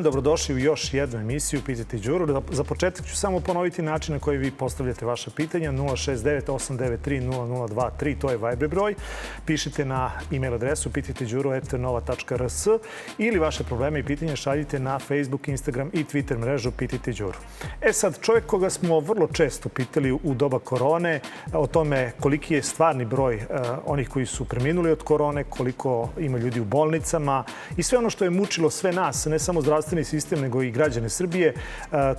Dan, dobrodošli u još jednu emisiju Pitajte Đuru. Za početak ću samo ponoviti način na koji vi postavljate vaše pitanja. 069-893-0023, to je Viber broj. Pišite na e-mail adresu pitajteđuru.nova.rs ili vaše probleme i pitanja šaljite na Facebook, Instagram i Twitter mrežu Pitajte Đuru. E sad, čovjek koga smo vrlo često pitali u doba korone o tome koliki je stvarni broj uh, onih koji su preminuli od korone, koliko ima ljudi u bolnicama i sve ono što je mučilo sve nas, ne samo zdravstveni sistem, nego i građane Srbije.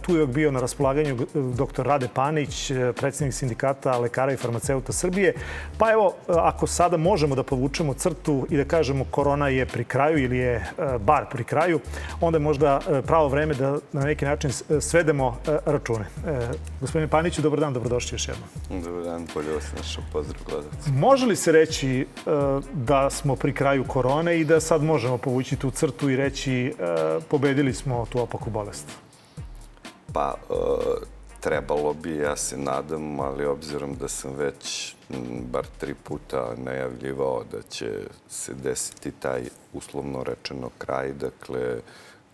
Tu je bio na raspolaganju dr. Rade Panić, predsednik sindikata lekara i farmaceuta Srbije. Pa evo, ako sada možemo da povučemo crtu i da kažemo korona je pri kraju ili je bar pri kraju, onda je možda pravo vreme da na neki način svedemo račune. Gospodine Paniću, dobar dan, dobrodošli još jednom. Dobar dan, bolje vas našao pozdrav gledalci. Može li se reći da smo pri kraju korone i da sad možemo povući tu crtu i reći pobedili smo tu opaku bolest? Pa, e, trebalo bi, ja se nadam, ali obzirom da sam već bar tri puta najavljivao da će se desiti taj uslovno rečeno kraj, dakle,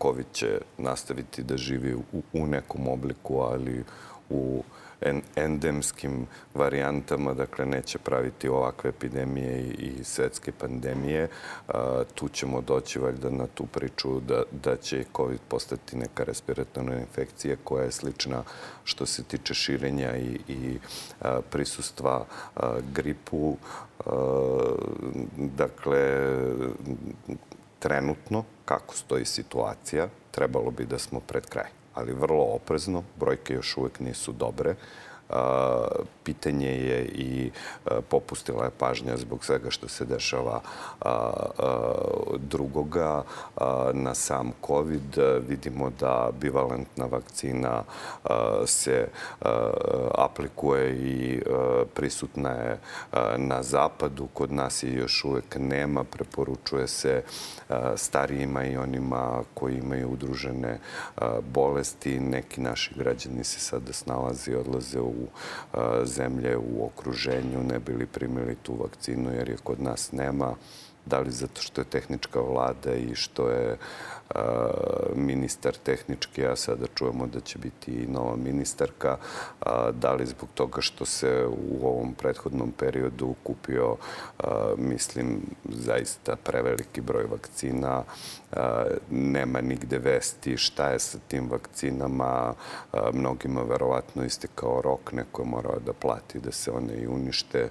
COVID će nastaviti da živi u, u nekom obliku, ali u endemskim varijantama, dakle neće praviti ovakve epidemije i svetske pandemije. Tu ćemo doći valjda na tu priču da, da će COVID postati neka respiratorna infekcija koja je slična što se tiče širenja i, i prisustva gripu. Dakle, trenutno, kako stoji situacija, trebalo bi da smo pred kraj ali vrlo oprezno. Brojke još uvek nisu dobre pitanje je i popustila je pažnja zbog svega što se dešava drugoga na sam COVID. Vidimo da bivalentna vakcina se aplikuje i prisutna je na zapadu. Kod nas je još uvek nema. Preporučuje se starijima i onima koji imaju udružene bolesti. Neki naši građani se sada snalazi i odlaze u zemlje u okruženju ne bili primili tu vakcinu jer je kod nas nema. Da li zato što je tehnička vlada i što je ministar tehnički, a sada čujemo da će biti i nova ministarka. Da li zbog toga što se u ovom prethodnom periodu kupio, mislim, zaista preveliki broj vakcina. Nema nigde vesti šta je sa tim vakcinama. Mnogima verovatno istekao rok, neko je morao da plati da se one i unište.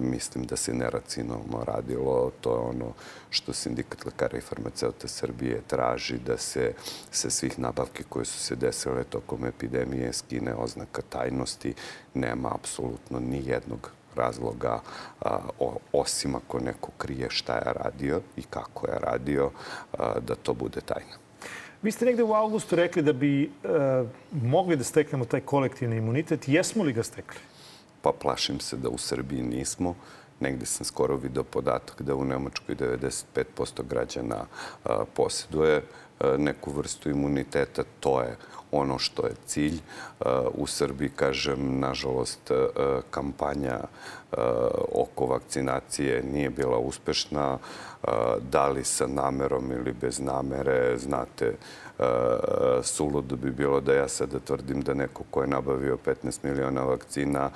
Mislim da se neracionalno radilo. To je ono što Sindikat lekara i farmaceuta Srbije traži da se sa svih nabavki koje su se desile tokom epidemije skine oznaka tajnosti. Nema apsolutno ni jednog razloga osim ako neko krije šta je radio i kako je radio, da to bude tajna. Vi ste negde u augustu rekli da bi e, mogli da steknemo taj kolektivni imunitet. Jesmo li ga stekli? Pa plašim se da u Srbiji nismo. Negde sam skoro video podatak da u Nemačkoj 95% građana posjeduje neku vrstu imuniteta. To je ono što je cilj. U Srbiji, kažem, nažalost, kampanja oko vakcinacije nije bila uspešna. Da li sa namerom ili bez namere, znate, suludo bi bilo da ja sada tvrdim da neko ko je nabavio 15 miliona vakcina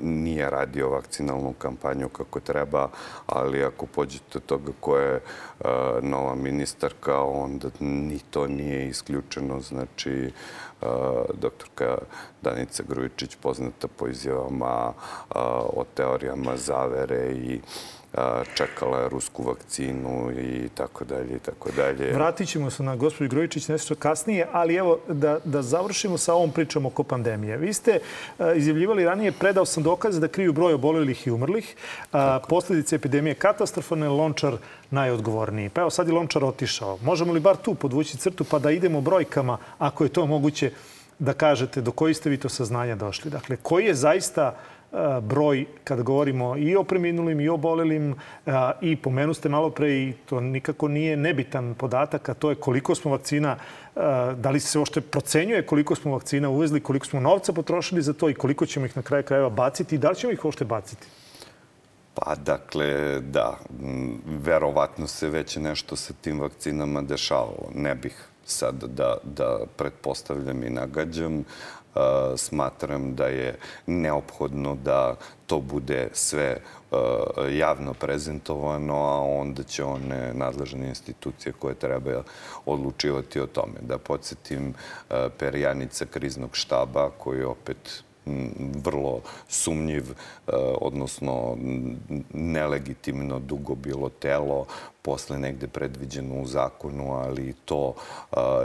nije radio vakcinalnu kampanju kako treba, ali ako pođete od toga ko je nova ministarka, onda ni to nije isključeno. Znači, doktorka Danica Grujičić poznata po izjavama o teorijama zavere i čekala rusku vakcinu i tako dalje i tako dalje. Vratit ćemo se na gospođu Grujičić nešto kasnije, ali evo da, da završimo sa ovom pričom oko pandemije. Vi ste izjavljivali ranije, predao sam dokaze da kriju broj obolelih i umrlih. Tako. Posledice epidemije katastrofalne, Lončar najodgovorniji. Pa evo sad je Lončar otišao. Možemo li bar tu podvući crtu pa da idemo brojkama, ako je to moguće, da kažete do koji ste vi to saznanja došli? Dakle, koji je zaista broj kada govorimo i o preminulim i o bolelim i pomenu ste malo pre i to nikako nije nebitan podatak, a to je koliko smo vakcina, da li se ošte procenjuje koliko smo vakcina uvezli, koliko smo novca potrošili za to i koliko ćemo ih na kraju krajeva baciti i da li ćemo ih ošte baciti? Pa dakle, da, verovatno se već nešto sa tim vakcinama dešavalo. Ne bih sad da, da pretpostavljam i nagađam, smatram da je neophodno da to bude sve javno prezentovano, a onda će one nadležne institucije koje treba odlučivati o tome. Da podsjetim, perjanica kriznog štaba koji opet vrlo sumnjiv, odnosno nelegitimno dugo bilo telo, posle negde predviđeno u zakonu, ali to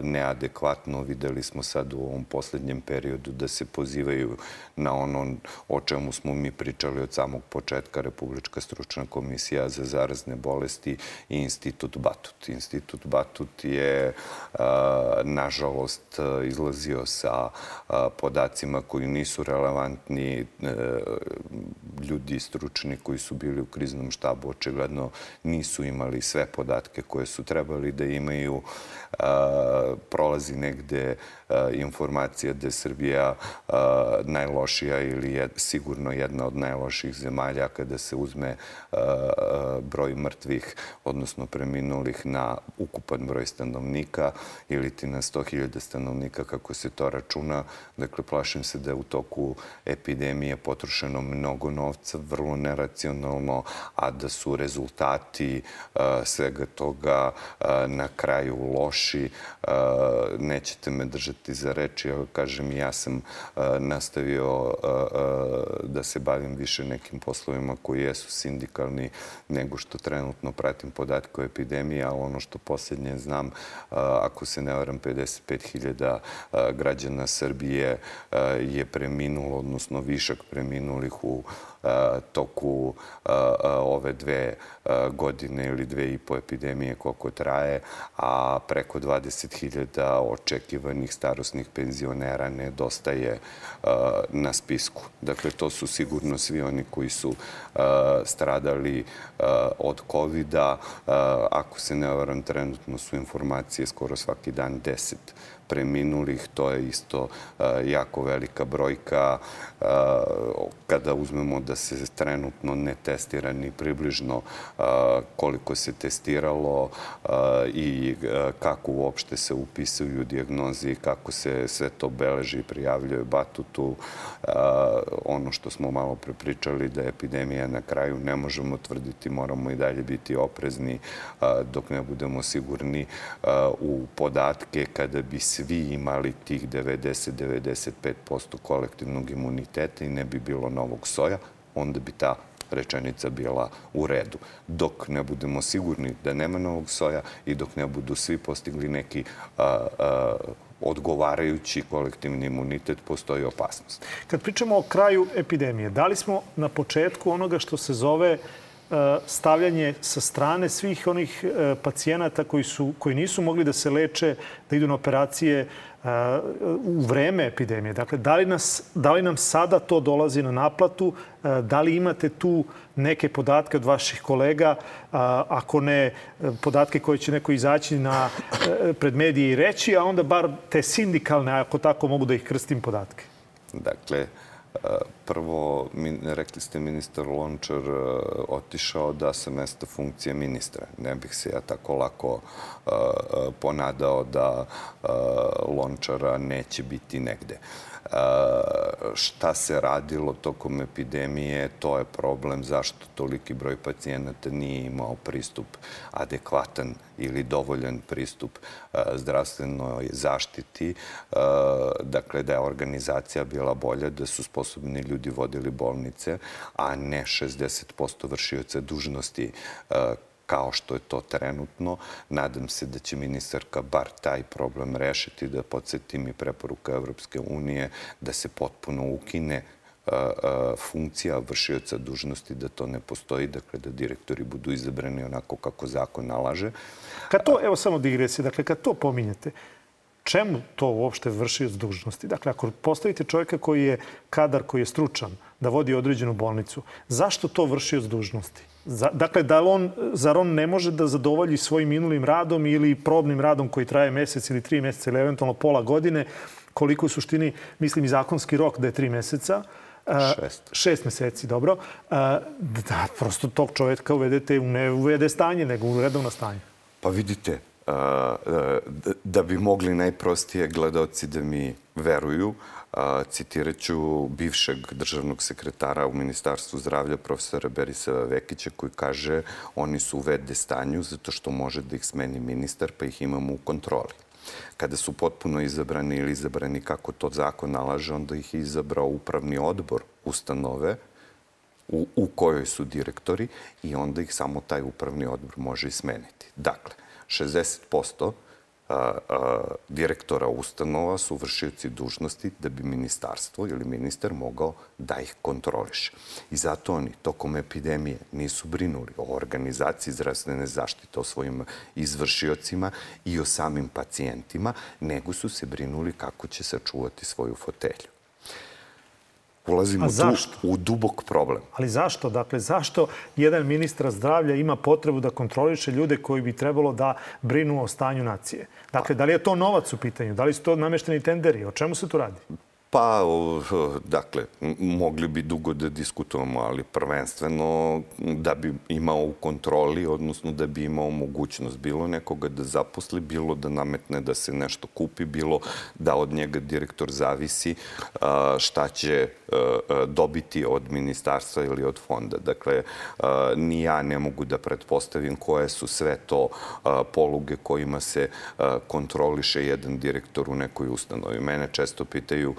neadekvatno. Videli smo sad u ovom poslednjem periodu da se pozivaju na ono o čemu smo mi pričali od samog početka Republička stručna komisija za zarazne bolesti i Institut Batut. Institut Batut je, nažalost, izlazio sa podacima koji nisu relevantni. Ljudi stručni koji su bili u kriznom štabu očigledno nisu imali sve podatke koje su trebali da imaju. Prolazi negde informacija da je Srbija najlošija ili je sigurno jedna od najloših zemalja kada se uzme broj mrtvih, odnosno preminulih na ukupan broj stanovnika ili ti na 100.000 stanovnika kako se to računa. Dakle, plašim se da je u toku epidemije potrošeno mnogo novca, vrlo neracionalno, a da su rezultati svega toga na kraju loši. Nećete me držati za reči, ali kažem ja sam nastavio da se bavim više nekim poslovima koji jesu sindikalni nego što trenutno pratim podatke o epidemiji, ali ono što posljednje znam, ako se ne varam, 55.000 građana Srbije je preminulo, odnosno višak preminulih u toku ove dve godine ili dve i po epidemije koliko traje, a preko 20.000 očekivanih starosnih penzionera nedostaje na spisku. Dakle, to su sigurno svi oni koji su stradali od COVID-a. Ako se ne varam, trenutno su informacije skoro svaki dan 10 preminulih, to je isto jako velika brojka. Kada uzmemo da se trenutno ne testira ni približno koliko se testiralo i kako uopšte se upisuju diagnozi, kako se sve to beleži i prijavljuje Batutu. Ono što smo malo prepričali da je epidemija na kraju ne možemo tvrditi, moramo i dalje biti oprezni dok ne budemo sigurni u podatke kada bi svi imali tih 90-95% kolektivnog imuniteta i ne bi bilo novog soja, onda bi ta rečenica bila u redu. Dok ne budemo sigurni da nema novog soja i dok ne budu svi postigli neki odgovarajući kolektivni imunitet, postoji opasnost. Kad pričamo o kraju epidemije, da li smo na početku onoga što se zove stavljanje sa strane svih onih e, pacijenata koji, su, koji nisu mogli da se leče, da idu na operacije e, u vreme epidemije. Dakle, da li, nas, da li nam sada to dolazi na naplatu? E, da li imate tu neke podatke od vaših kolega, ako ne podatke koje će neko izaći na, pred medije i reći, a onda bar te sindikalne, ako tako mogu da ih krstim podatke? Dakle, Prvo, rekli ste ministar Lončar e, otišao da sa mesta funkcije ministra. Ne bih se ja tako lako e, e, ponadao da Lončara neće biti negde šta se radilo tokom epidemije, to je problem zašto toliki broj pacijenata nije imao pristup adekvatan ili dovoljan pristup zdravstvenoj zaštiti. Dakle, da je organizacija bila bolja, da su sposobni ljudi vodili bolnice, a ne 60% vršioca dužnosti kao što je to trenutno. Nadam se da će ministarka bar taj problem rešiti, da podsjetim i preporuka Evropske unije da se potpuno ukine funkcija vršioca dužnosti, da to ne postoji, dakle da direktori budu izabrani onako kako zakon nalaže. Kad to, evo samo digresije, dakle kad to pominjete, čemu to uopšte vršioc dužnosti? Dakle, ako postavite čovjeka koji je kadar, koji je stručan, da vodi određenu bolnicu, zašto to vršioc dužnosti? Dakle, da on, zar on ne može da zadovolji svojim minulim radom ili probnim radom koji traje mesec ili tri meseca ili eventualno pola godine, koliko u suštini, mislim i zakonski rok da je tri meseca, Šest. Šest meseci, dobro. Da, prosto tog čovjeka uvedete u ne uvede stanje, nego u redovno stanje. Pa vidite, da bi mogli najprostije gledalci da mi veruju, citirat ću bivšeg državnog sekretara u Ministarstvu zdravlja, profesora Beriseva Vekića, koji kaže oni su u vede stanju zato što može da ih smeni ministar, pa ih imamo u kontroli. Kada su potpuno izabrani ili izabrani kako to zakon nalaže, onda ih je izabrao upravni odbor ustanove u, u kojoj su direktori i onda ih samo taj upravni odbor može i smeniti. Dakle, 60% direktora ustanova su vršioci dužnosti da bi ministarstvo ili ministar mogao da ih kontroliše. I zato oni tokom epidemije nisu brinuli o organizaciji zdravstvene zaštite, o svojim izvršiocima i o samim pacijentima, nego su se brinuli kako će sačuvati svoju fotelju ulazimo tu u dubok problem. Ali zašto? Dakle, zašto jedan ministra zdravlja ima potrebu da kontroliše ljude koji bi trebalo da brinu o stanju nacije? Dakle, da li je to novac u pitanju? Da li su to namešteni tenderi? O čemu se tu radi? Pa, dakle, mogli bi dugo da diskutujemo, ali prvenstveno da bi imao u kontroli, odnosno da bi imao mogućnost bilo nekoga da zaposli, bilo da nametne da se nešto kupi, bilo da od njega direktor zavisi šta će dobiti od ministarstva ili od fonda. Dakle, ni ja ne mogu da pretpostavim koje su sve to poluge kojima se kontroliše jedan direktor u nekoj ustanovi. Mene često pitaju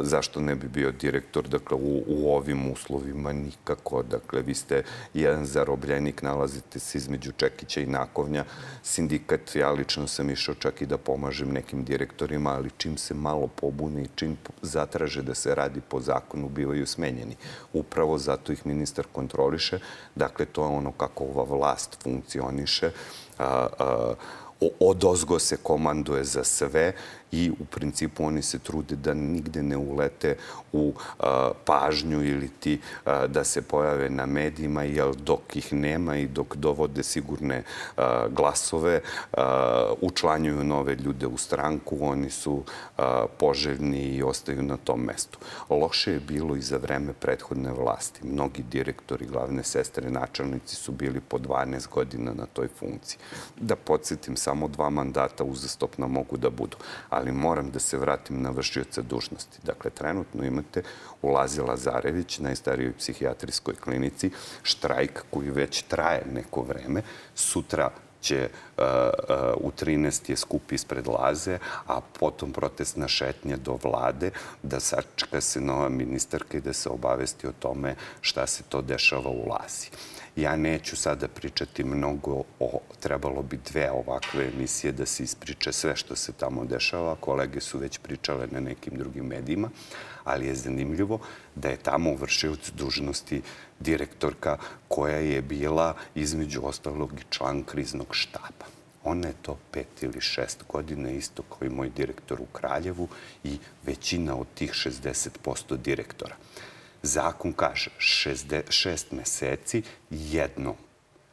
zašto ne bi bio direktor dakle, u, u ovim uslovima nikako. Dakle, vi ste jedan zarobljenik, nalazite se između Čekića i Nakovnja. Sindikat, ja lično sam išao čak i da pomažem nekim direktorima, ali čim se malo pobuni, čim zatraže da se radi po zakonu, bivaju smenjeni. Upravo zato ih ministar kontroliše. Dakle, to je ono kako ova vlast funkcioniše. A, a, od ozgo se komanduje za sve i u principu oni se trude da nigde ne ulete u a, pažnju ili ti a, da se pojave na medijima, jer dok ih nema i dok dovode sigurne a, glasove, a, učlanjuju nove ljude u stranku, oni su a, poželjni i ostaju na tom mestu. Loše je bilo i za vreme prethodne vlasti. Mnogi direktori, glavne sestre, načelnici su bili po 12 godina na toj funkciji. Da podsjetim, samo dva mandata uzastopna mogu da budu ali moram da se vratim na vršioca dužnosti. Dakle, trenutno imate u Lazi Lazarević, najstarijoj psihijatrijskoj klinici, štrajk koji već traje neko vreme. Sutra će uh, uh, u 13 je skup ispred Laze, a potom protestna šetnja do vlade, da sačka se nova ministarka i da se obavesti o tome šta se to dešava u Lazi. Ja neću sada pričati mnogo o, trebalo bi dve ovakve emisije da se ispriče sve što se tamo dešava. Kolege su već pričale na nekim drugim medijima, ali je zanimljivo da je tamo vršilac dužnosti direktorka koja je bila između ostalog i član kriznog štaba. Ona je to pet ili šest godina, isto kao i moj direktor u Kraljevu i većina od tih 60% direktora. Zakon kaže šest meseci jednom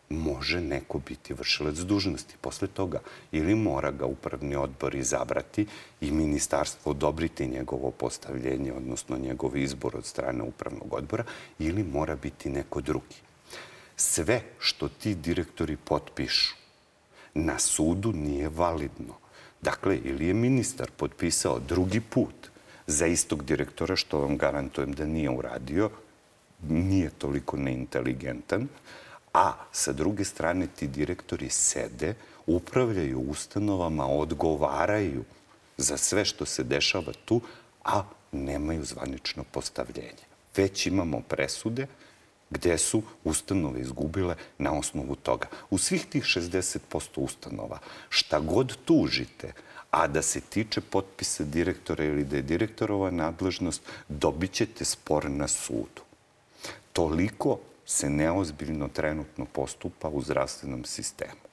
može neko biti vršilac dužnosti. Posle toga ili mora ga upravni odbor izabrati i ministarstvo odobriti njegovo postavljenje, odnosno njegov izbor od strane upravnog odbora, ili mora biti neko drugi. Sve što ti direktori potpišu na sudu nije validno. Dakle, ili je ministar potpisao drugi put za istog direktora, što vam garantujem da nije uradio, nije toliko neinteligentan, a sa druge strane ti direktori sede, upravljaju ustanovama, odgovaraju za sve što se dešava tu, a nemaju zvanično postavljenje. Već imamo presude gde su ustanove izgubile na osnovu toga. U svih tih 60% ustanova, šta god tužite, a da se tiče potpisa direktora ili da je direktorova nadležnost, dobit ćete spor na sudu. Toliko se neozbiljno trenutno postupa u zdravstvenom sistemu.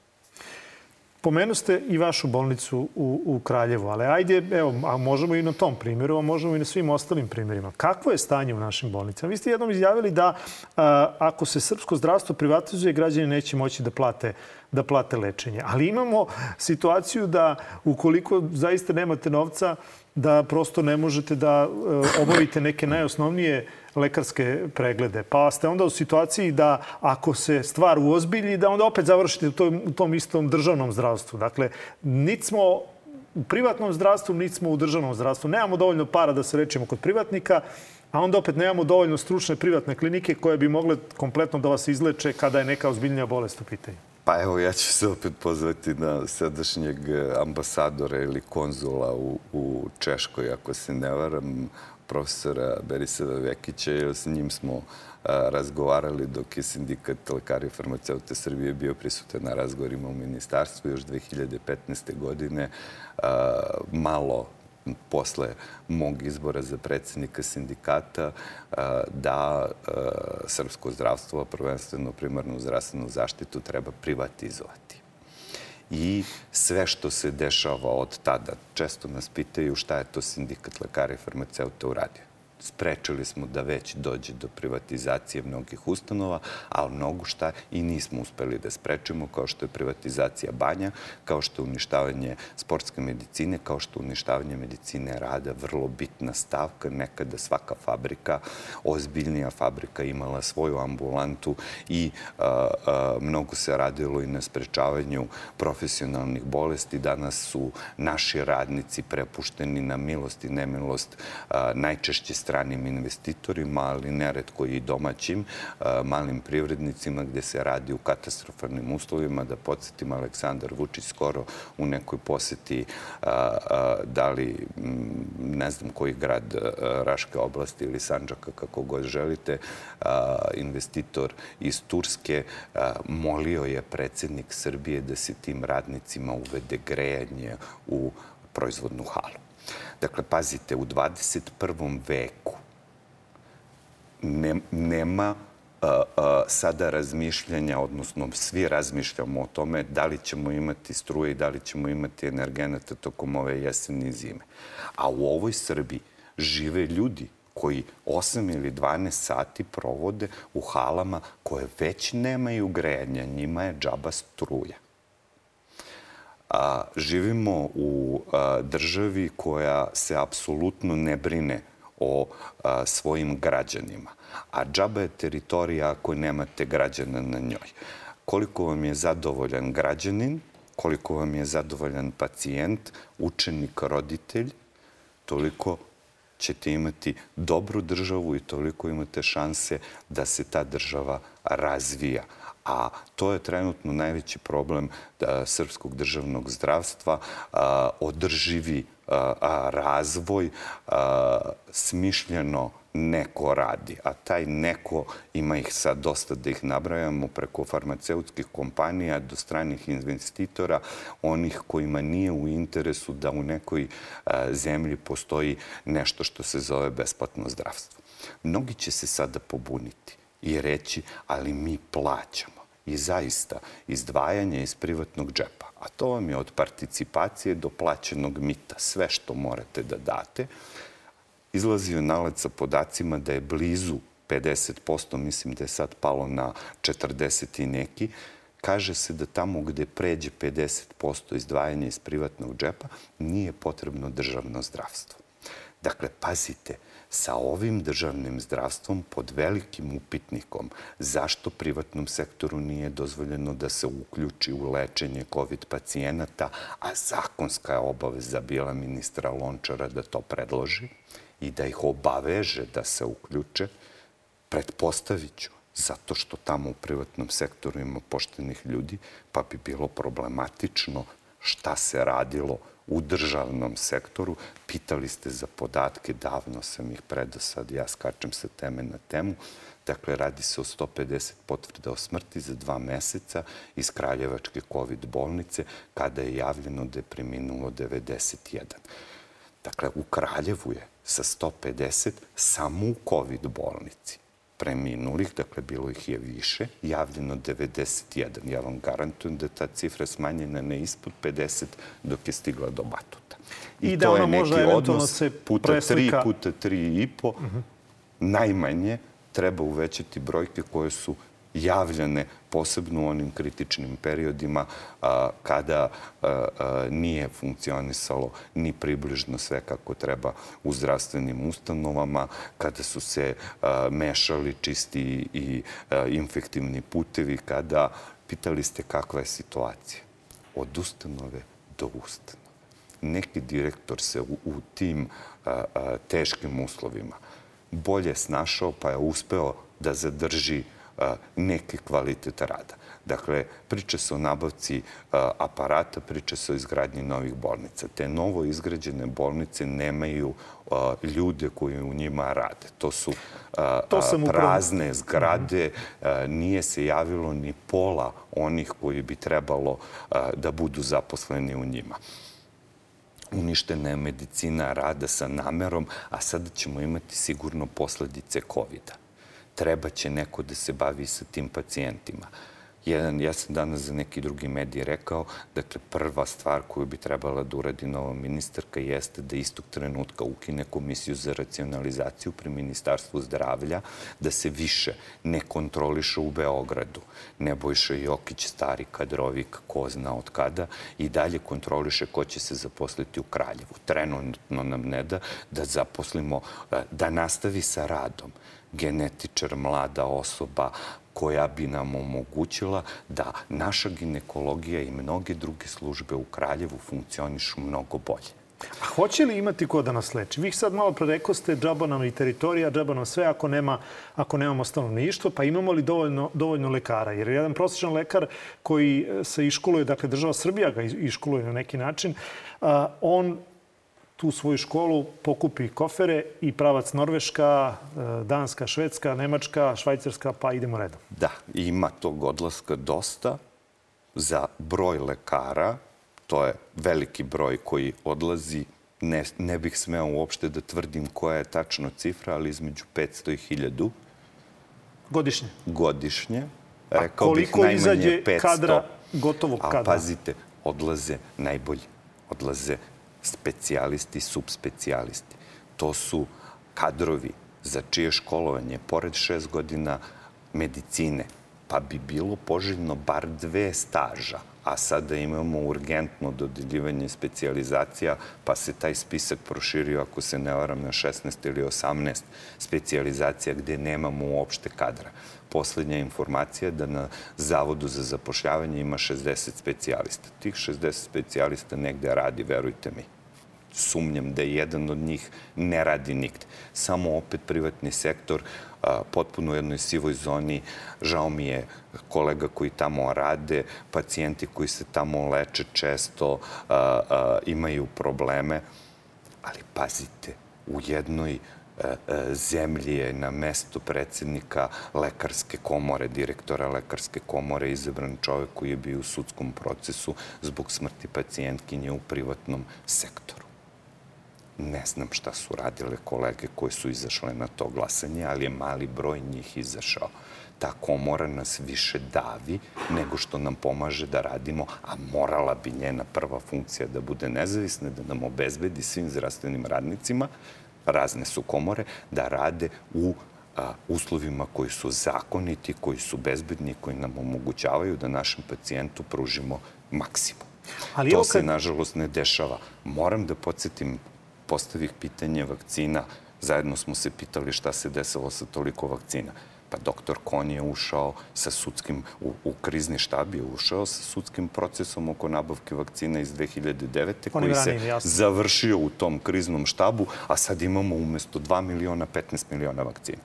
Pomenu ste i vašu bolnicu u, u Kraljevu, ali ajde, evo, a možemo i na tom primjeru, a možemo i na svim ostalim primjerima. Kakvo je stanje u našim bolnicama? Vi ste jednom izjavili da a, ako se srpsko zdravstvo privatizuje, građani neće moći da plate, da plate lečenje. Ali imamo situaciju da ukoliko zaista nemate novca, da prosto ne možete da e, obavite neke najosnovnije lekarske preglede. Pa ste onda u situaciji da ako se stvar uozbilji, da onda opet završite u tom, u tom istom državnom zdravstvu. Dakle, nit smo u privatnom zdravstvu, nit smo u državnom zdravstvu. Nemamo dovoljno para da se rečemo kod privatnika, a onda opet nemamo dovoljno stručne privatne klinike koje bi mogle kompletno da vas izleče kada je neka ozbiljnija bolest u pitanju. Pa evo, ja ću se opet pozvati na sadašnjeg ambasadora ili konzula u, u Češkoj, ako se ne varam, profesora Beriseva Vekića, jer s njim smo razgovarali dok je sindikat lekari i farmaceute Srbije bio prisutan na razgovorima u ministarstvu još 2015. godine. Malo posle mog izbora za predsednika sindikata da srpsko zdravstvo, prvenstveno primarnu zdravstvenu zaštitu, treba privatizovati. I sve što se dešava od tada, često nas pitaju šta je to sindikat lekara i farmaceuta uradio sprečili smo da već dođe do privatizacije mnogih ustanova, ali mnogo šta i nismo uspeli da sprečimo, kao što je privatizacija banja, kao što je uništavanje sportske medicine, kao što je uništavanje medicine rada, vrlo bitna stavka. Nekada svaka fabrika, ozbiljnija fabrika imala svoju ambulantu i mnogo se radilo i na sprečavanju profesionalnih bolesti. Danas su naši radnici prepušteni na milost i nemilost najčešće strane stranim investitorima, ali neretko i domaćim malim privrednicima gde se radi u katastrofalnim uslovima. Da podsjetim, Aleksandar Vučić skoro u nekoj poseti da li, ne znam koji grad Raške oblasti ili Sanđaka, kako god želite, investitor iz Turske molio je predsednik Srbije da se tim radnicima uvede grejanje u proizvodnu halu. Dakle, pazite, u 21. veku ne, nema a, a, sada razmišljanja, odnosno svi razmišljamo o tome da li ćemo imati struje i da li ćemo imati energenata tokom ove jeseni i zime. A u ovoj Srbiji žive ljudi koji 8 ili 12 sati provode u halama koje već nemaju grejanja, njima je džaba struja. A, živimo u državi koja se apsolutno ne brine o svojim građanima. A džaba je teritorija ako nemate građana na njoj. Koliko vam je zadovoljan građanin, koliko vam je zadovoljan pacijent, učenik, roditelj, toliko ćete imati dobru državu i toliko imate šanse da se ta država razvija a to je trenutno najveći problem da, srpskog državnog zdravstva, održivi razvoj, smišljeno neko radi, a taj neko, ima ih sad dosta da ih nabrajamo, preko farmaceutskih kompanija do stranih investitora, onih kojima nije u interesu da u nekoj zemlji postoji nešto što se zove besplatno zdravstvo. Mnogi će se sada pobuniti i reći, ali mi plaćamo. I zaista, izdvajanje iz privatnog džepa, a to vam je od participacije do plaćenog mita, sve što morate da date, izlazio nalad sa podacima da je blizu 50%, mislim da je sad palo na 40 i neki, kaže se da tamo gde pređe 50% izdvajanja iz privatnog džepa nije potrebno državno zdravstvo. Dakle, pazite, sa ovim državnim zdravstvom pod velikim upitnikom. Zašto privatnom sektoru nije dozvoljeno da se uključi u lečenje COVID pacijenata, a zakonska je obaveza bila ministra Lončara da to predloži i da ih obaveže da se uključe, pretpostavit ću, zato što tamo u privatnom sektoru ima poštenih ljudi, pa bi bilo problematično šta se radilo u državnom sektoru. Pitali ste za podatke, davno sam ih predao sad, ja skačem sa teme na temu. Dakle, radi se o 150 potvrda o smrti za dva meseca iz Kraljevačke COVID bolnice, kada je javljeno da je preminulo 91. Dakle, u Kraljevu je sa 150 samo u COVID bolnici preminulih, dakle bilo ih je više, javljeno 91. Ja vam garantujem da je ta cifra smanjena ne ispod 50 dok je stigla do batuta. I, I da ona može eventualno se puta preslika... 3 puta 3 i po, uh -huh. najmanje treba uvećati brojke koje su javljane posebno u onim kritičnim periodima kada nije funkcionisalo ni približno sve kako treba u zdravstvenim ustanovama, kada su se mešali čisti i infektivni putevi, kada pitali ste kakva je situacija. Od ustanove do ustanove. Neki direktor se u, u tim teškim uslovima bolje snašao pa je uspeo da zadrži neki kvalitet rada. Dakle, priča se o nabavci aparata, priča se o izgradnji novih bolnica. Te novo izgrađene bolnice nemaju ljude koji u njima rade. To su to prazne zgrade. Nije se javilo ni pola onih koji bi trebalo da budu zaposleni u njima uništena je medicina rada sa namerom, a sada ćemo imati sigurno posledice COVID-a treba će neko da se bavi sa tim pacijentima. Jedan, ja sam danas za neki drugi medij rekao, dakle, prva stvar koju bi trebala da uradi nova ministarka jeste da istog trenutka ukine komisiju za racionalizaciju pri Ministarstvu zdravlja, da se više ne kontroliše u Beogradu. Nebojša Jokić, stari kadrovik, ko zna od kada, i dalje kontroliše ko će se zaposliti u Kraljevu. Trenutno nam ne da da zaposlimo, da nastavi sa radom genetičar, mlada osoba koja bi nam omogućila da naša ginekologija i mnoge druge službe u Kraljevu funkcionišu mnogo bolje. A hoće li imati ko da nas leči? Vi sad malo prerekoste džaba nam i teritorija, džaba nam sve ako, nema, ako nemamo stanovništvo, pa imamo li dovoljno, dovoljno lekara? Jer jedan prosječan lekar koji se iškoluje, dakle država Srbija ga iškoluje na neki način, on tu svoju školu, pokupi kofere i pravac Norveška, e, Danska, Švedska, Nemačka, Švajcarska, pa idemo redom. Da, ima tog odlaska dosta za broj lekara. To je veliki broj koji odlazi. Ne, ne bih smeo uopšte da tvrdim koja je tačno cifra, ali između 500 i 1000. Godišnje? Godišnje. Rekao A koliko bih izađe 500. kadra, gotovog kadra? A pazite, odlaze najbolji. Odlaze specijalisti, subspecijalisti. To su kadrovi za čije školovanje, pored šest godina medicine, pa bi bilo poželjno bar dve staža, a sada imamo urgentno dodeljivanje specijalizacija, pa se taj spisak proširio, ako se ne varam, na 16 ili 18 specijalizacija gde nemamo uopšte kadra. Poslednja informacija je da na Zavodu za zapošljavanje ima 60 specijalista. Tih 60 specijalista negde radi, verujte mi sumnjam da je jedan od njih ne radi nigde. Samo opet privatni sektor potpuno u jednoj sivoj zoni. Žao mi je kolega koji tamo rade, pacijenti koji se tamo leče često imaju probleme. Ali pazite, u jednoj zemlji je na mesto predsednika Lekarske komore, direktora Lekarske komore, izabran čovek koji je bio u sudskom procesu zbog smrti pacijentkinje u privatnom sektoru. Ne znam šta su radile kolege koje su izašle na to glasanje, ali je mali broj njih izašao. Ta komora nas više davi nego što nam pomaže da radimo, a morala bi njena prva funkcija da bude nezavisna, da nam obezbedi svim zdravstvenim radnicima, razne su komore, da rade u a, uslovima koji su zakoniti, koji su bezbedni, koji nam omogućavaju da našem pacijentu pružimo maksimum. Ali to se, nažalost, ne dešava. Moram da podsjetim postavih pitanje vakcina, zajedno smo se pitali šta se desilo sa toliko vakcina. Pa doktor Kon je ušao sa sudskim, u, u krizni štab je ušao sa sudskim procesom oko nabavke vakcina iz 2009. On koji se jasno. završio u tom kriznom štabu, a sad imamo umesto 2 miliona 15 miliona vakcina.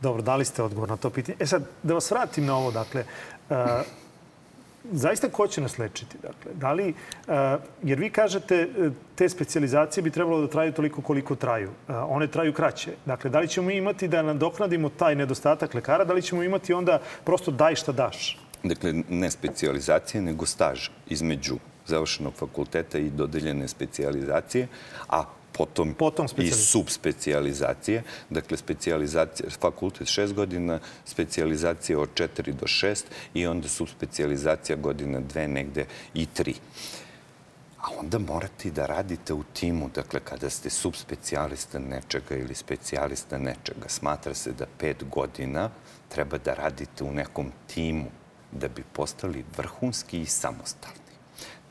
Dobro, dali ste odgovor na to pitanje. E sad, da vas vratim na ovo, dakle, uh, zaista ko će nas lečiti? Dakle, da li, uh, jer vi kažete e, te specializacije bi trebalo da traju toliko koliko traju. Uh, one traju kraće. Dakle, da li ćemo imati da nadoknadimo taj nedostatak lekara, da li ćemo imati onda prosto daj šta daš? Dakle, ne specializacije, nego staž između završenog fakulteta i dodeljene specializacije, a potom, potom i subspecializacije. Dakle, specializacija, fakultet šest godina, specializacija od četiri do šest i onda subspecializacija godina dve, negde i tri. a onda morate da radite u timu. Dakle, kada ste subspecijalista nečega ili specijalista nečega, smatra se da pet godina treba da radite u nekom timu da bi postali vrhunski i samostalni.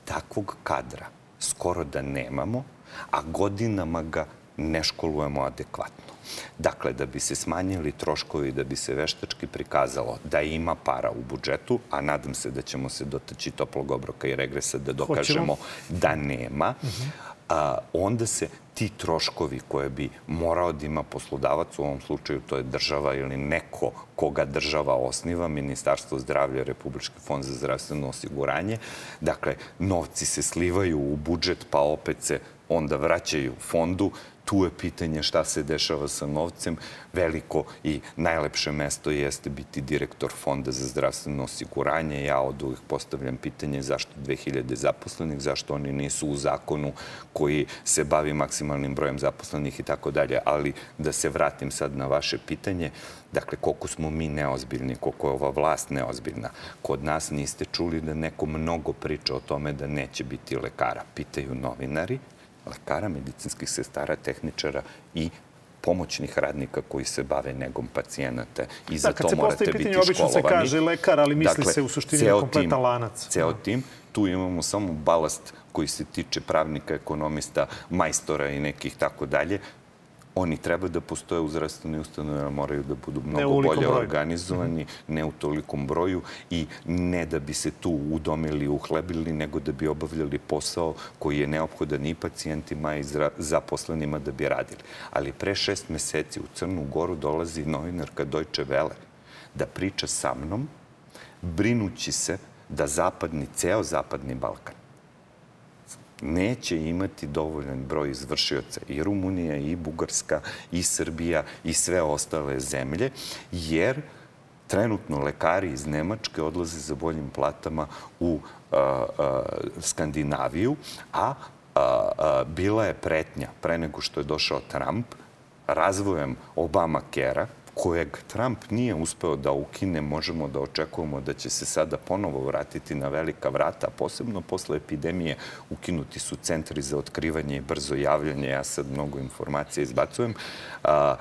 Takvog kadra skoro da nemamo, a godinama ga ne školujemo adekvatno. Dakle, da bi se smanjili troškovi, da bi se veštački prikazalo da ima para u budžetu, a nadam se da ćemo se dotaći toplog obroka i regresa da dokažemo Hoćemo. da nema, uh -huh. a, onda se ti troškovi koje bi morao da ima poslodavac, u ovom slučaju to je država ili neko koga država osniva, Ministarstvo zdravlja, Republički fond za zdravstveno osiguranje. Dakle, novci se slivaju u budžet, pa opet se onda vraćaju fondu tu je pitanje šta se dešava sa novcem. Veliko i najlepše mesto jeste biti direktor Fonda za zdravstveno osiguranje. Ja od uvijek postavljam pitanje zašto 2000 zaposlenih, zašto oni nisu u zakonu koji se bavi maksimalnim brojem zaposlenih i tako dalje. Ali da se vratim sad na vaše pitanje, Dakle, koliko smo mi neozbiljni, koliko je ova vlast neozbiljna. Kod nas niste čuli da neko mnogo priča o tome da neće biti lekara. Pitaju novinari, lekara, medicinskih sestara, tehničara i pomoćnih radnika koji se bave negom pacijenata i za da, to morate biti pitanje, školovani. Obično se kaže lekar, ali misli dakle, se u suštini na kompletan tim, lanac. Ceo tim. Tu imamo samo balast koji se tiče pravnika, ekonomista, majstora i nekih tako dalje oni treba da postoje u zdravstvenoj ustanovi, moraju da budu mnogo bolje broju. organizovani, mm. ne u tolikom broju i ne da bi se tu udomili, uhlebili, nego da bi obavljali posao koji je neophodan i pacijentima i zaposlenima da bi radili. Ali pre šest meseci u Crnu Goru dolazi novinarka Deutsche Welle da priča sa mnom, brinući se da zapadni, ceo zapadni Balkan neće imati dovoljan broj izvršioca i Rumunija, i Bugarska, i Srbija, i sve ostale zemlje, jer trenutno lekari iz Nemačke odlaze za boljim platama u Skandinaviju, a bila je pretnja pre nego što je došao Trump razvojem Obama Kera, kojeg Trump nije uspeo da ukine, možemo da očekujemo da će se sada ponovo vratiti na velika vrata, posebno posle epidemije ukinuti su centri za otkrivanje i brzo javljanje. Ja sad mnogo informacija izbacujem. A,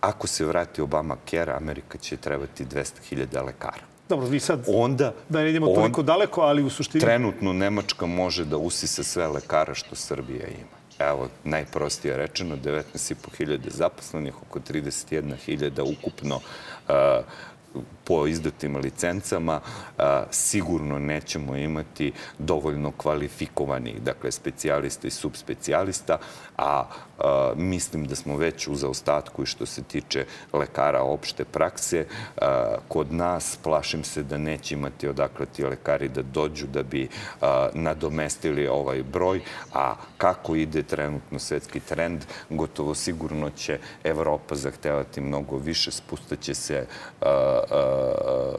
ako se vrati Obama Care, Amerika će trebati 200.000 lekara. Dobro, vi sad onda, da ne idemo toliko on, daleko, ali u suštini... Trenutno Nemačka može da usisa sve lekara što Srbija ima evo, najprostije rečeno, 19.500 zaposlenih, oko 31.000 ukupno po izdatim licencama sigurno nećemo imati dovoljno kvalifikovanih, dakle, specijalista i subspecijalista, a mislim da smo već u zaostatku i što se tiče lekara opšte prakse. Kod nas plašim se da neće imati odakle ti lekari da dođu da bi nadomestili ovaj broj, a kako ide trenutno svetski trend, gotovo sigurno će Evropa zahtevati mnogo više, spustaće se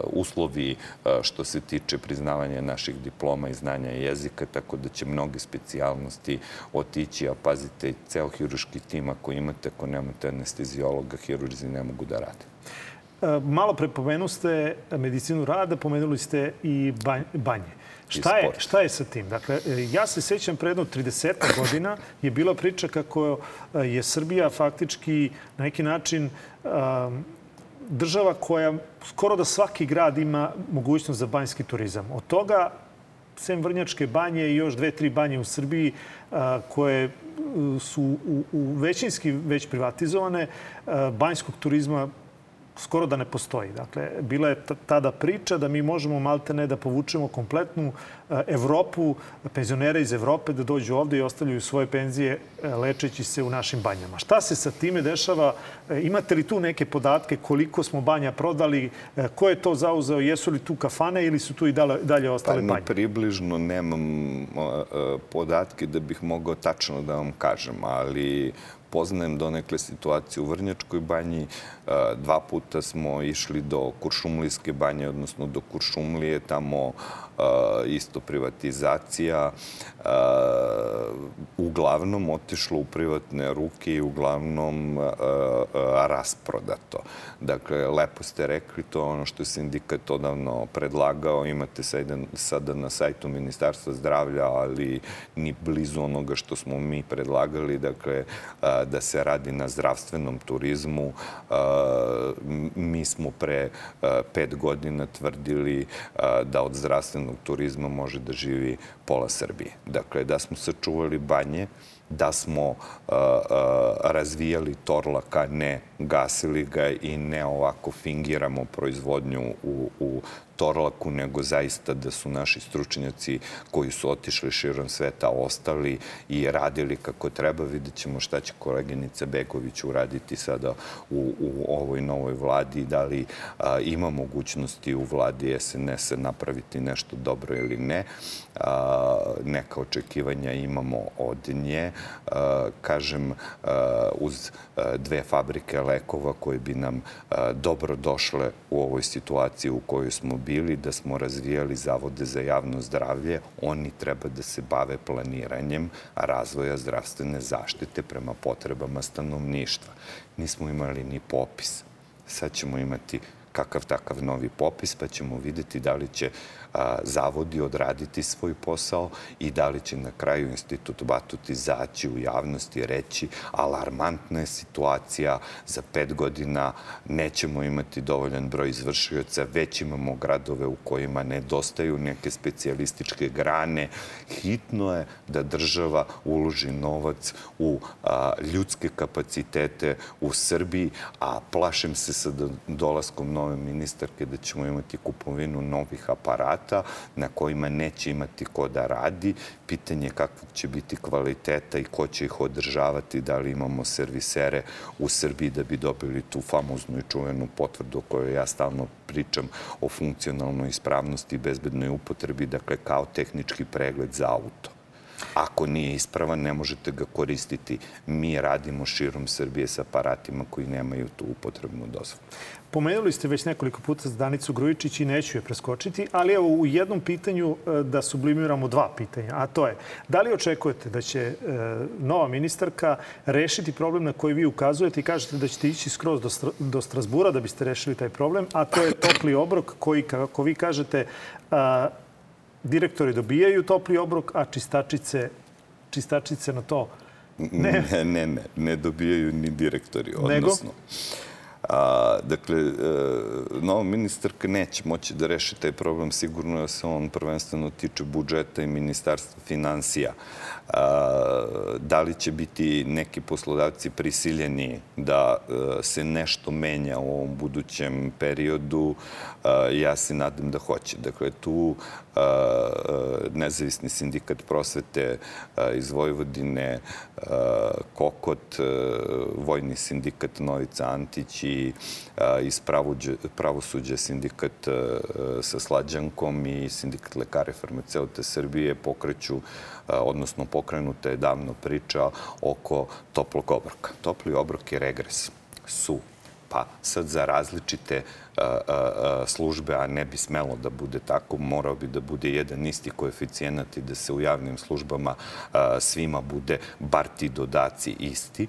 uslovi što se tiče priznavanja naših diploma i znanja jezika, tako da će mnoge specijalnosti otići, a pazite, ceo hiruški tim ako imate, ako nemate anestezijologa, hirurzi ne mogu da rade. E, malo pre pomenu ste medicinu rada, pomenuli ste i banje. Šta je, šta je sa tim? Dakle, e, ja se sećam pre jedno 30 godina je bila priča kako e, je Srbija faktički na neki način država koja skoro da svaki grad ima mogućnost za banjski turizam. Od toga, sem Vrnjačke banje i još dve, tri banje u Srbiji koje su u, u većinski već privatizovane, banjskog turizma skoro da ne postoji. Dakle, bila je tada priča da mi možemo maltene da povučemo kompletnu e, Evropu, penzionere iz Evrope da dođu ovde i ostavljaju svoje penzije e, lečeći se u našim banjama. Šta se sa time dešava? E, imate li tu neke podatke koliko smo banja prodali? Ko je to zauzeo? Jesu li tu kafane ili su tu i dalje, ostale pa, banje? Pa približno nemam podatke da bih mogao tačno da vam kažem, ali poznajem donekle situaciju u Vrnjačkoj banji. Dva puta smo išli do Kuršumlijske banje, odnosno do Kuršumlije. Tamo isto privatizacija uglavnom otišlo u privatne ruke i uglavnom rasprodato. Dakle, lepo ste rekli to ono što je sindikat odavno predlagao. Imate sada na sajtu Ministarstva zdravlja, ali ni blizu onoga što smo mi predlagali, dakle, da se radi na zdravstvenom turizmu. Mi smo pre pet godina tvrdili da od zdravstvenog turizma može da živi pola Srbije. Dakle, da smo sačuvali banje, da smo uh, uh, razvijali Torlaka, ne gasili ga i ne ovako fingiramo proizvodnju u, u Torlaku, nego zaista da su naši stručnjaci koji su otišli širom sveta ostali i radili kako treba. Vidjet ćemo šta će koleginica Begović uraditi sada u, u ovoj novoj vladi, da li a, ima mogućnosti u vladi SNS-a napraviti nešto dobro ili ne. A, neka očekivanja imamo od nje. A, kažem, uz dve fabrike lekova koje bi nam a, dobro došle u ovoj situaciji u kojoj smo bili, da smo razvijali zavode za javno zdravlje, oni treba da se bave planiranjem razvoja zdravstvene zaštite prema potrebama stanovništva. Nismo imali ni popis. Sad ćemo imati kakav takav novi popis, pa ćemo videti da li će a, zavodi odraditi svoj posao i da li će na kraju institut Batut izaći u javnosti i reći alarmantna je situacija, za pet godina nećemo imati dovoljan broj izvršioca, već imamo gradove u kojima nedostaju neke specijalističke grane. Hitno je da država uloži novac u ljudske kapacitete u Srbiji, a plašem se sa dolaskom nove ministarke da ćemo imati kupovinu novih aparata aparata na kojima neće imati ko da radi. Pitanje kakvog će biti kvaliteta i ko će ih održavati, da li imamo servisere u Srbiji da bi dobili tu famoznu i čuvenu potvrdu o kojoj ja stalno pričam o funkcionalnoj ispravnosti i bezbednoj upotrebi, dakle kao tehnički pregled za auto. Ako nije ispravan, ne možete ga koristiti. Mi radimo širom Srbije sa aparatima koji nemaju tu upotrebnu dozvolu. Pomenuli ste već nekoliko puta Danicu Grujičić i neću je preskočiti, ali evo u jednom pitanju e, da sublimiramo dva pitanja, a to je da li očekujete da će e, nova ministarka rešiti problem na koji vi ukazujete i kažete da ćete ići skroz do, do Strasbura da biste rešili taj problem, a to je topli obrok koji, kako vi kažete, direktori dobijaju topli obrok, a čistačice, čistačice na to ne. Ne, ne, ne, ne dobijaju ni direktori. Odnosno, Nego? A, dakle, e, nova ministarka neće moći da reši taj problem. Sigurno je se on prvenstveno tiče budžeta i ministarstva financija. A, da li će biti neki poslodavci prisiljeni da e, se nešto menja u ovom budućem periodu, ja se nadam da hoće. Dakle, tu nezavisni sindikat prosvete iz Vojvodine, Kokot, vojni sindikat Novica Antić i iz pravosuđa sindikat sa Slađankom i sindikat lekare farmaceute Srbije pokreću, odnosno pokrenuta je davno priča oko toplog obroka. Topli obrok je regres su pa sad za različite službe, a ne bi smelo da bude tako, morao bi da bude jedan isti koeficijenat i da se u javnim službama svima bude bar ti dodaci isti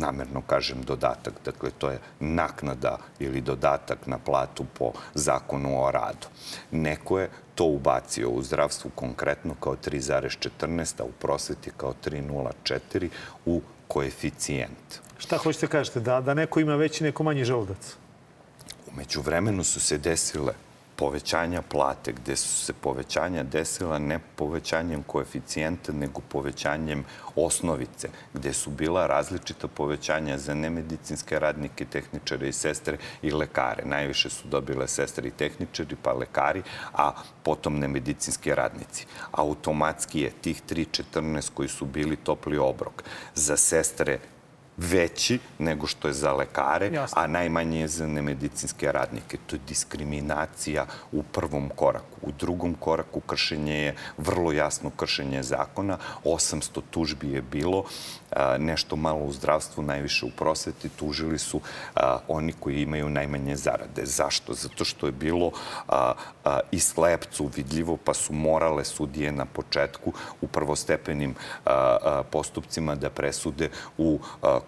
namerno kažem dodatak, dakle to je naknada ili dodatak na platu po zakonu o radu. Neko je to ubacio u zdravstvu konkretno kao 3,14, a u prosveti kao 3,04 u koeficijent. Šta hoćete kažete? Da, da neko ima veći, neko manji želudac? Umeđu vremenu su se desile povećanja plate, gde su se povećanja desila ne povećanjem koeficijenta, nego povećanjem osnovice, gde su bila različita povećanja za nemedicinske radnike, tehničare i sestre i lekare. Najviše su dobile sestre i tehničari, pa lekari, a potom nemedicinski radnici. Automatski je tih 3.14 koji su bili topli obrok za sestre veći nego što je za lekare, Jasne. a najmanje je za nemedicinske radnike. To je diskriminacija u prvom koraku. U drugom koraku kršenje je vrlo jasno kršenje zakona. 800 tužbi je bilo nešto malo u zdravstvu, najviše u prosveti, tužili su oni koji imaju najmanje zarade. Zašto? Zato što je bilo i slepcu vidljivo, pa su morale sudije na početku u prvostepenim postupcima da presude u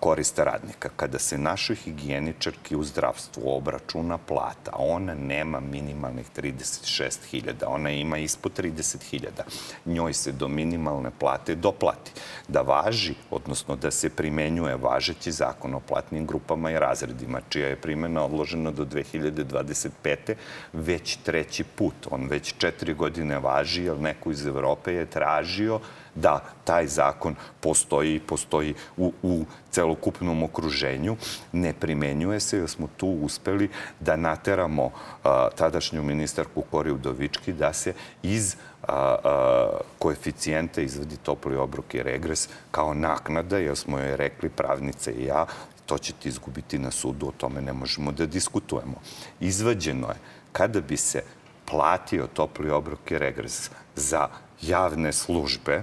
korist radnika. Kada se našoj higijeničarki u zdravstvu obračuna plata, ona nema minimalnih 36.000, ona ima ispod 30.000. Njoj se do minimalne plate doplati. Da važi, odnosno da se primenjuje važeći zakon o platnim grupama i razredima, čija je primjena odložena do 2025. već treći put. On već četiri godine važi, jer neko iz Evrope je tražio da taj zakon postoji i postoji u, u celokupnom okruženju, ne primenjuje se jer smo tu uspeli da nateramo a, tadašnju ministarku Koriju Dovički da se iz a, a, koeficijenta izvadi topli obrok i regres kao naknada, jer smo joj rekli pravnice i ja, to ćete izgubiti na sudu, o tome ne možemo da diskutujemo. Izvađeno je kada bi se platio topli obrok i regres za javne službe,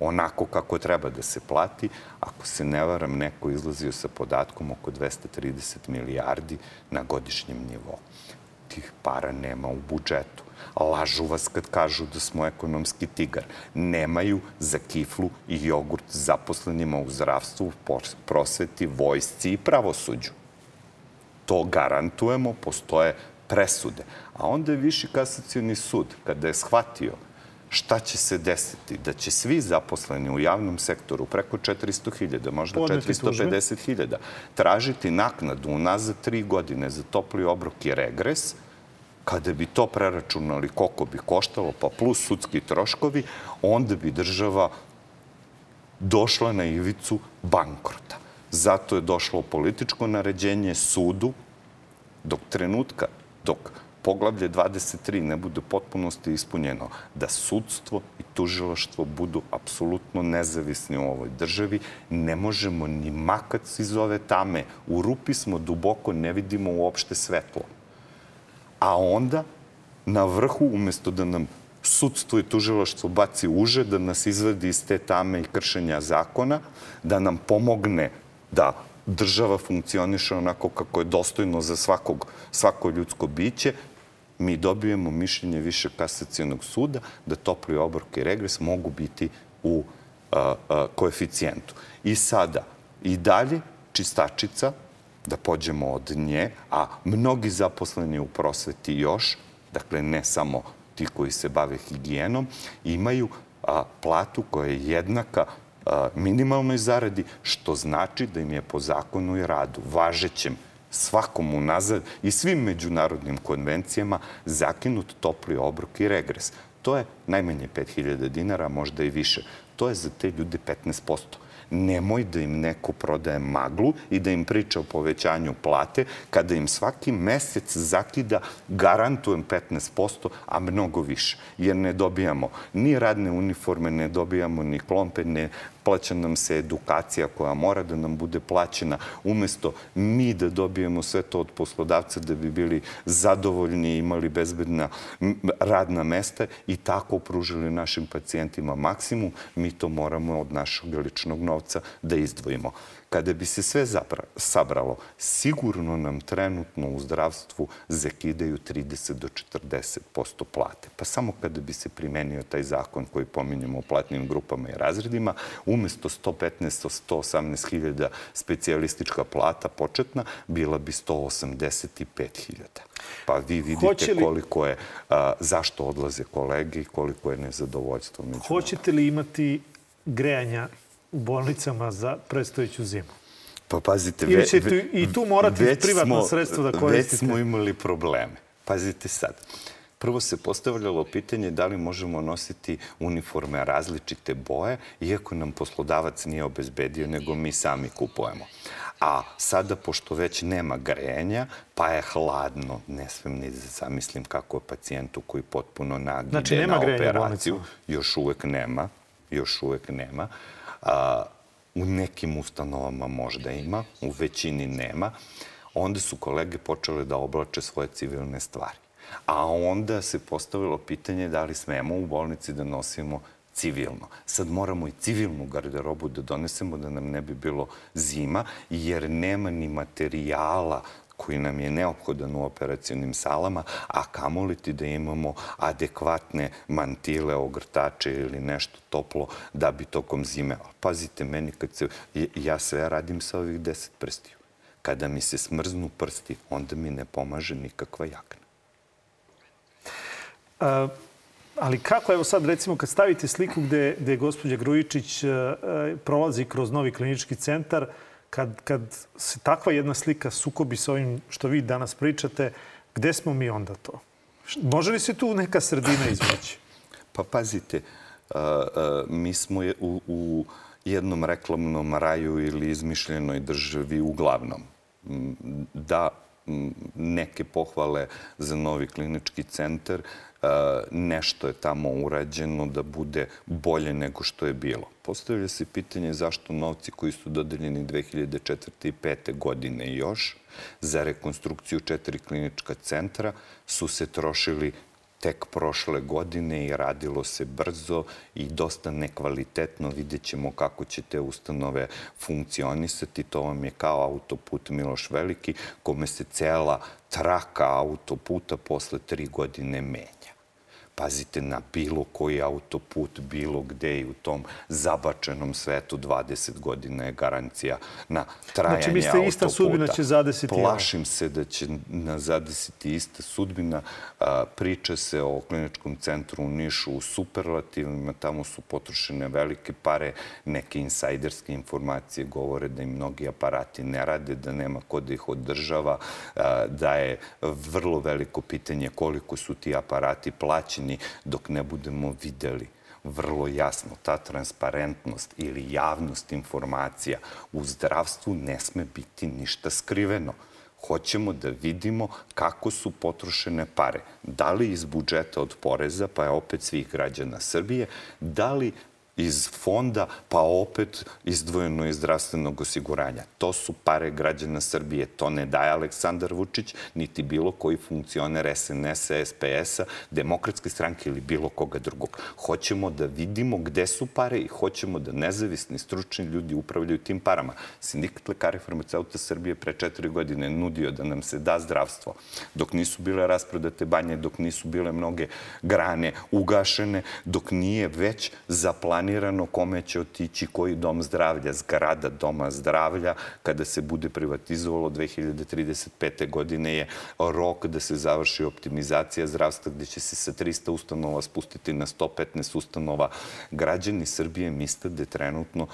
onako kako treba da se plati. Ako se ne varam, neko izlazio sa podatkom oko 230 milijardi na godišnjem nivou. Tih para nema u budžetu. Lažu vas kad kažu da smo ekonomski tigar. Nemaju za kiflu i jogurt zaposlenima u zdravstvu, prosveti, vojsci i pravosuđu. To garantujemo, postoje presude. A onda je Viši kasacioni sud, kada je shvatio šta će se desiti? Da će svi zaposleni u javnom sektoru, preko 400.000, možda 450.000, tražiti naknadu unazad tri godine za topli obrok i regres, kada bi to preračunali koliko bi koštalo, pa plus sudski troškovi, onda bi država došla na ivicu bankrota. Zato je došlo političko naređenje sudu dok trenutka, dok poglavlje 23 ne bude potpunosti ispunjeno, da sudstvo i tužilaštvo budu apsolutno nezavisni u ovoj državi, ne možemo ni makac iz ove tame. U rupi smo duboko, ne vidimo uopšte svetlo. A onda, na vrhu, umesto da nam sudstvo i tužilaštvo baci uže, da nas izvedi iz te tame i kršenja zakona, da nam pomogne da država funkcioniše onako kako je dostojno za svakog, svako ljudsko biće, mi dobijemo mišljenje više kasacijenog suda da topli obrok i regres mogu biti u a, a, koeficijentu. I sada, i dalje, čistačica, da pođemo od nje, a mnogi zaposleni u prosveti još, dakle ne samo ti koji se bave higijenom, imaju a, platu koja je jednaka minimalnoj zaradi, što znači da im je po zakonu i radu, važećem svakom unazad i svim međunarodnim konvencijama zakinut topli obrok i regres. To je najmanje 5000 dinara, možda i više. To je za te ljude 15% nemoj da im neko prodaje maglu i da im priča o povećanju plate, kada im svaki mesec zakida, garantujem 15%, a mnogo više. Jer ne dobijamo ni radne uniforme, ne dobijamo ni klompe, ne plaća nam se edukacija koja mora da nam bude plaćena, umesto mi da dobijemo sve to od poslodavca da bi bili zadovoljni i imali bezbedna radna mesta i tako pružili našim pacijentima maksimum, mi to moramo od našeg ličnog novca da izdvojimo. Kada bi se sve sabralo, sigurno nam trenutno u zdravstvu zakidaju 30 do 40% plate. Pa samo kada bi se primenio taj zakon koji pominjamo o platnim grupama i razredima, umesto 115-118 hiljada specijalistička plata početna, bila bi 185 hiljada. Pa vi vidite li... koliko je, a, zašto odlaze kolege i koliko je nezadovoljstvo među Hoćete li imati grejanja u bolnicama za predstojeću zimu? Pa pazite, Ili će tu, i tu morati privatno sredstvo da koristite? Već smo imali probleme. Pazite sad. Prvo se postavljalo pitanje da li možemo nositi uniforme različite boje, iako nam poslodavac nije obezbedio, nego mi sami kupujemo. A sada, pošto već nema grejenja, pa je hladno, ne svem ni da zamislim kako je pacijentu koji potpuno nagi znači, na operaciju. Još uvek nema. Još uvek nema. A, u nekim ustanovama možda ima, u većini nema. Onda su kolege počele da oblače svoje civilne stvari. A onda se postavilo pitanje da li smemo u bolnici da nosimo civilno. Sad moramo i civilnu garderobu da donesemo da nam ne bi bilo zima, jer nema ni materijala koji nam je neophodan u operacijonim salama, a kamoliti da imamo adekvatne mantile, ogrtače ili nešto toplo da bi tokom zime. Pazite, meni kad se... Ja sve radim sa ovih deset prstiju. Kada mi se smrznu prsti, onda mi ne pomaže nikakva jakna. Ali kako, evo sad recimo kad stavite sliku gde, gde gospođa Grujičić prolazi kroz novi klinički centar, kad, kad se takva jedna slika sukobi sa ovim što vi danas pričate, gde smo mi onda to? Može li se tu neka sredina izvući? Pa pazite, a, a, mi smo u, u jednom reklamnom raju ili izmišljenoj državi uglavnom. Da neke pohvale za novi klinički centar, nešto je tamo urađeno da bude bolje nego što je bilo. Postavlja se pitanje zašto novci koji su dodeljeni 2004. i 2005. godine još za rekonstrukciju četiri klinička centra su se trošili tek prošle godine i radilo se brzo i dosta nekvalitetno. Vidjet ćemo kako će te ustanove funkcionisati. To vam je kao autoput Miloš Veliki, kome se cela traka autoputa posle tri godine menja pazite na bilo koji autoput, bilo gde i u tom zabačenom svetu 20 godina je garancija na trajanje znači, mislite, ista sudbina će zadesiti? Plašim se da će na zadesiti ista sudbina. Priča se o kliničkom centru u Nišu u superlativima. Tamo su potrošene velike pare. Neke insajderske informacije govore da im mnogi aparati ne rade, da nema ko da ih održava, da je vrlo veliko pitanje koliko su ti aparati plaćeni građani dok ne budemo videli vrlo jasno ta transparentnost ili javnost informacija u zdravstvu ne sme biti ništa skriveno. Hoćemo da vidimo kako su potrošene pare. Da li iz budžeta od poreza, pa je opet svih građana Srbije, da li iz fonda, pa opet izdvojeno iz zdravstvenog osiguranja. To su pare građana Srbije. To ne daje Aleksandar Vučić, niti bilo koji funkcioner SNS-a, SPS-a, demokratske stranke ili bilo koga drugog. Hoćemo da vidimo gde su pare i hoćemo da nezavisni stručni ljudi upravljaju tim parama. Sindikat lekara i farmaceuta Srbije pre četiri godine nudio da nam se da zdravstvo. Dok nisu bile rasprodate banje, dok nisu bile mnoge grane ugašene, dok nije već zaplanirano planirano kome će otići koji dom zdravlja, zgrada doma zdravlja, kada se bude privatizovalo 2035. godine je rok da se završi optimizacija zdravstva gde će se sa 300 ustanova spustiti na 115 ustanova. Građani Srbije misle da je trenutno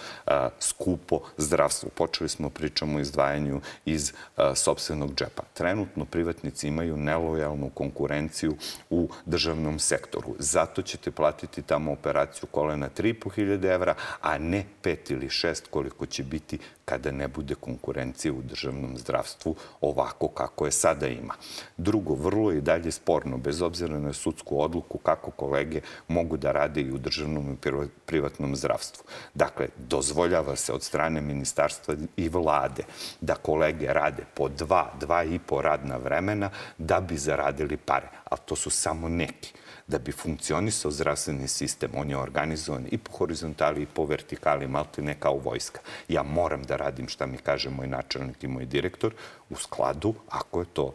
skupo zdravstvo. Počeli smo pričamo o izdvajanju iz sobstvenog džepa. Trenutno privatnici imaju nelojalnu konkurenciju u državnom sektoru. Zato ćete platiti tamo operaciju kolena 3,5 hiljade evra, a ne 5 ili 6 koliko će biti kada ne bude konkurencije u državnom zdravstvu ovako kako je sada ima. Drugo, vrlo je i dalje sporno, bez obzira na sudsku odluku, kako kolege mogu da rade i u državnom i privatnom zdravstvu. Dakle, dozvoljava se od strane ministarstva i vlade da kolege rade po dva, dva i po radna vremena da bi zaradili pare. Ali to su samo neki da bi funkcionisao zdravstveni sistem, on je organizovan i po horizontali i po vertikali, malte ne kao vojska. Ja moram da radim šta mi kaže moj načelnik i moj direktor u skladu, ako je to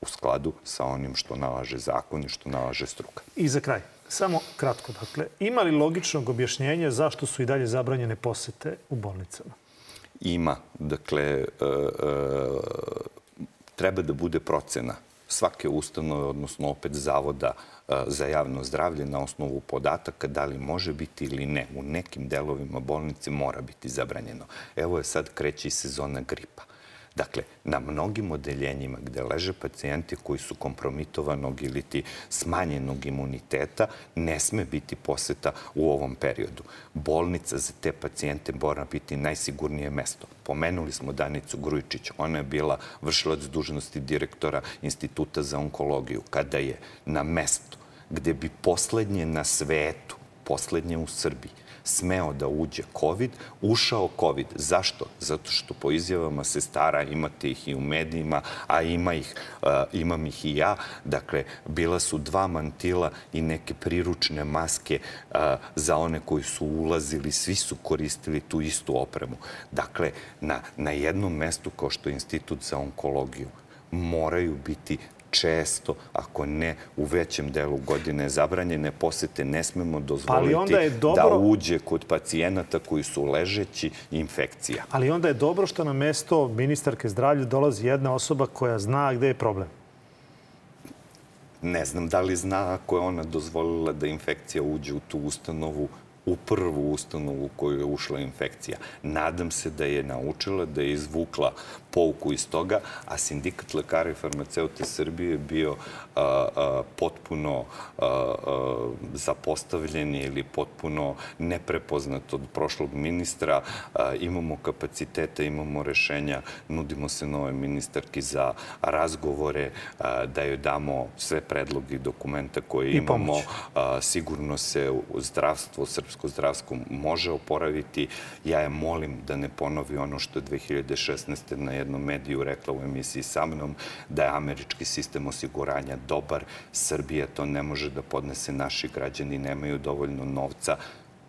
u skladu sa onim što nalaže zakon i što nalaže struka. I za kraj, samo kratko, dakle, ima li logičnog objašnjenja zašto su i dalje zabranjene posete u bolnicama? Ima. Dakle, e, e, treba da bude procena svake ustanove, odnosno opet zavoda za javno zdravlje na osnovu podataka da li može biti ili ne. U nekim delovima bolnice mora biti zabranjeno. Evo je sad kreće sezona gripa. Dakle, na mnogim odeljenjima gde leže pacijenti koji su kompromitovanog ili ti smanjenog imuniteta, ne sme biti poseta u ovom periodu. Bolnica za te pacijente mora biti najsigurnije mesto. Pomenuli smo Danicu Grujičić. Ona je bila vršilac dužnosti direktora Instituta za onkologiju. Kada je na mestu gde bi poslednje na svetu, poslednje u Srbiji, smeo da uđe COVID, ušao COVID. Zašto? Zato što po izjavama sestara imate ih i u medijima, a ima ih, uh, imam ih i ja. Dakle, bila su dva mantila i neke priručne maske uh, za one koji su ulazili, svi su koristili tu istu opremu. Dakle, na, na jednom mestu kao što je Institut za onkologiju moraju biti često, ako ne u većem delu godine zabranjene posete, ne smemo dozvoliti dobro... da uđe kod pacijenata koji su ležeći infekcija. Ali onda je dobro što na mesto ministarke zdravlja dolazi jedna osoba koja zna gde je problem. Ne znam da li zna ako je ona dozvolila da infekcija uđe u tu ustanovu u prvu ustanovu u koju je ušla infekcija. Nadam se da je naučila, da je izvukla pouku iz toga, a sindikat lekara i farmaceute Srbije je bio a, a, potpuno a, zapostavljen ili potpuno neprepoznat od prošlog ministra. Imamo kapacitete, imamo rešenja, nudimo se nove ministarki za razgovore, da joj damo sve predlogi dokumenta koje I imamo. Sigurno se zdravstvo, srpsko zdravstvo može oporaviti. Ja je molim da ne ponovi ono što je 2016. na jednom mediju rekla u emisiji sa mnom da je američki sistem osiguranja dobar. Srbija to ne može da podnese. Naši građani nemaju dovoljno novca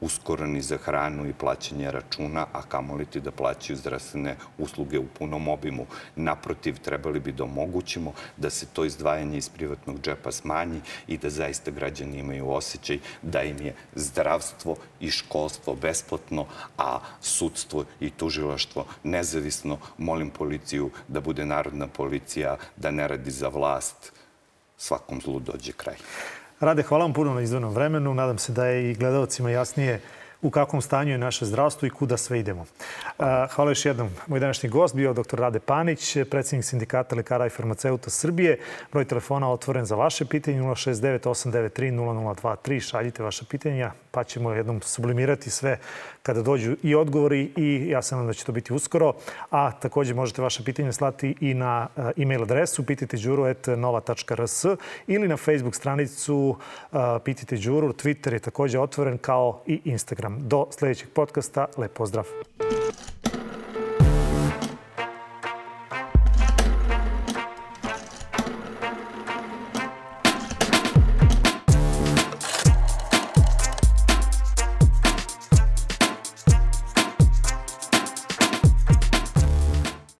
uskoro ni za hranu i plaćanje računa, a kamoliti da plaćaju zdravstvene usluge u punom obimu. Naprotiv, trebali bi da omogućimo da se to izdvajanje iz privatnog džepa smanji i da zaista građani imaju osjećaj da im je zdravstvo i školstvo besplatno, a sudstvo i tužilaštvo nezavisno. Molim policiju da bude narodna policija, da ne radi za vlast. Svakom zlu dođe kraj. Rade, hvala vam puno na izdvojenom vremenu. Nadam se da je i gledalcima jasnije u kakvom stanju je naše zdravstvo i kuda sve idemo. Hvala još jednom. Moj današnji gost bio dr. Rade Panić, predsjednik Sindikata lekara i farmaceuta Srbije. Broj telefona otvoren za vaše pitanje 069 893 0023. Šaljite vaše pitanja pa ćemo jednom sublimirati sve kada dođu i odgovori i ja sam da će to biti uskoro. A takođe možete vaše pitanje slati i na e, e-mail adresu pititeđuru.nova.rs ili na Facebook stranicu e, Pitajte Đuru. Twitter je takođe otvoren kao i Instagram. Do sledećeg podcasta, lep pozdrav!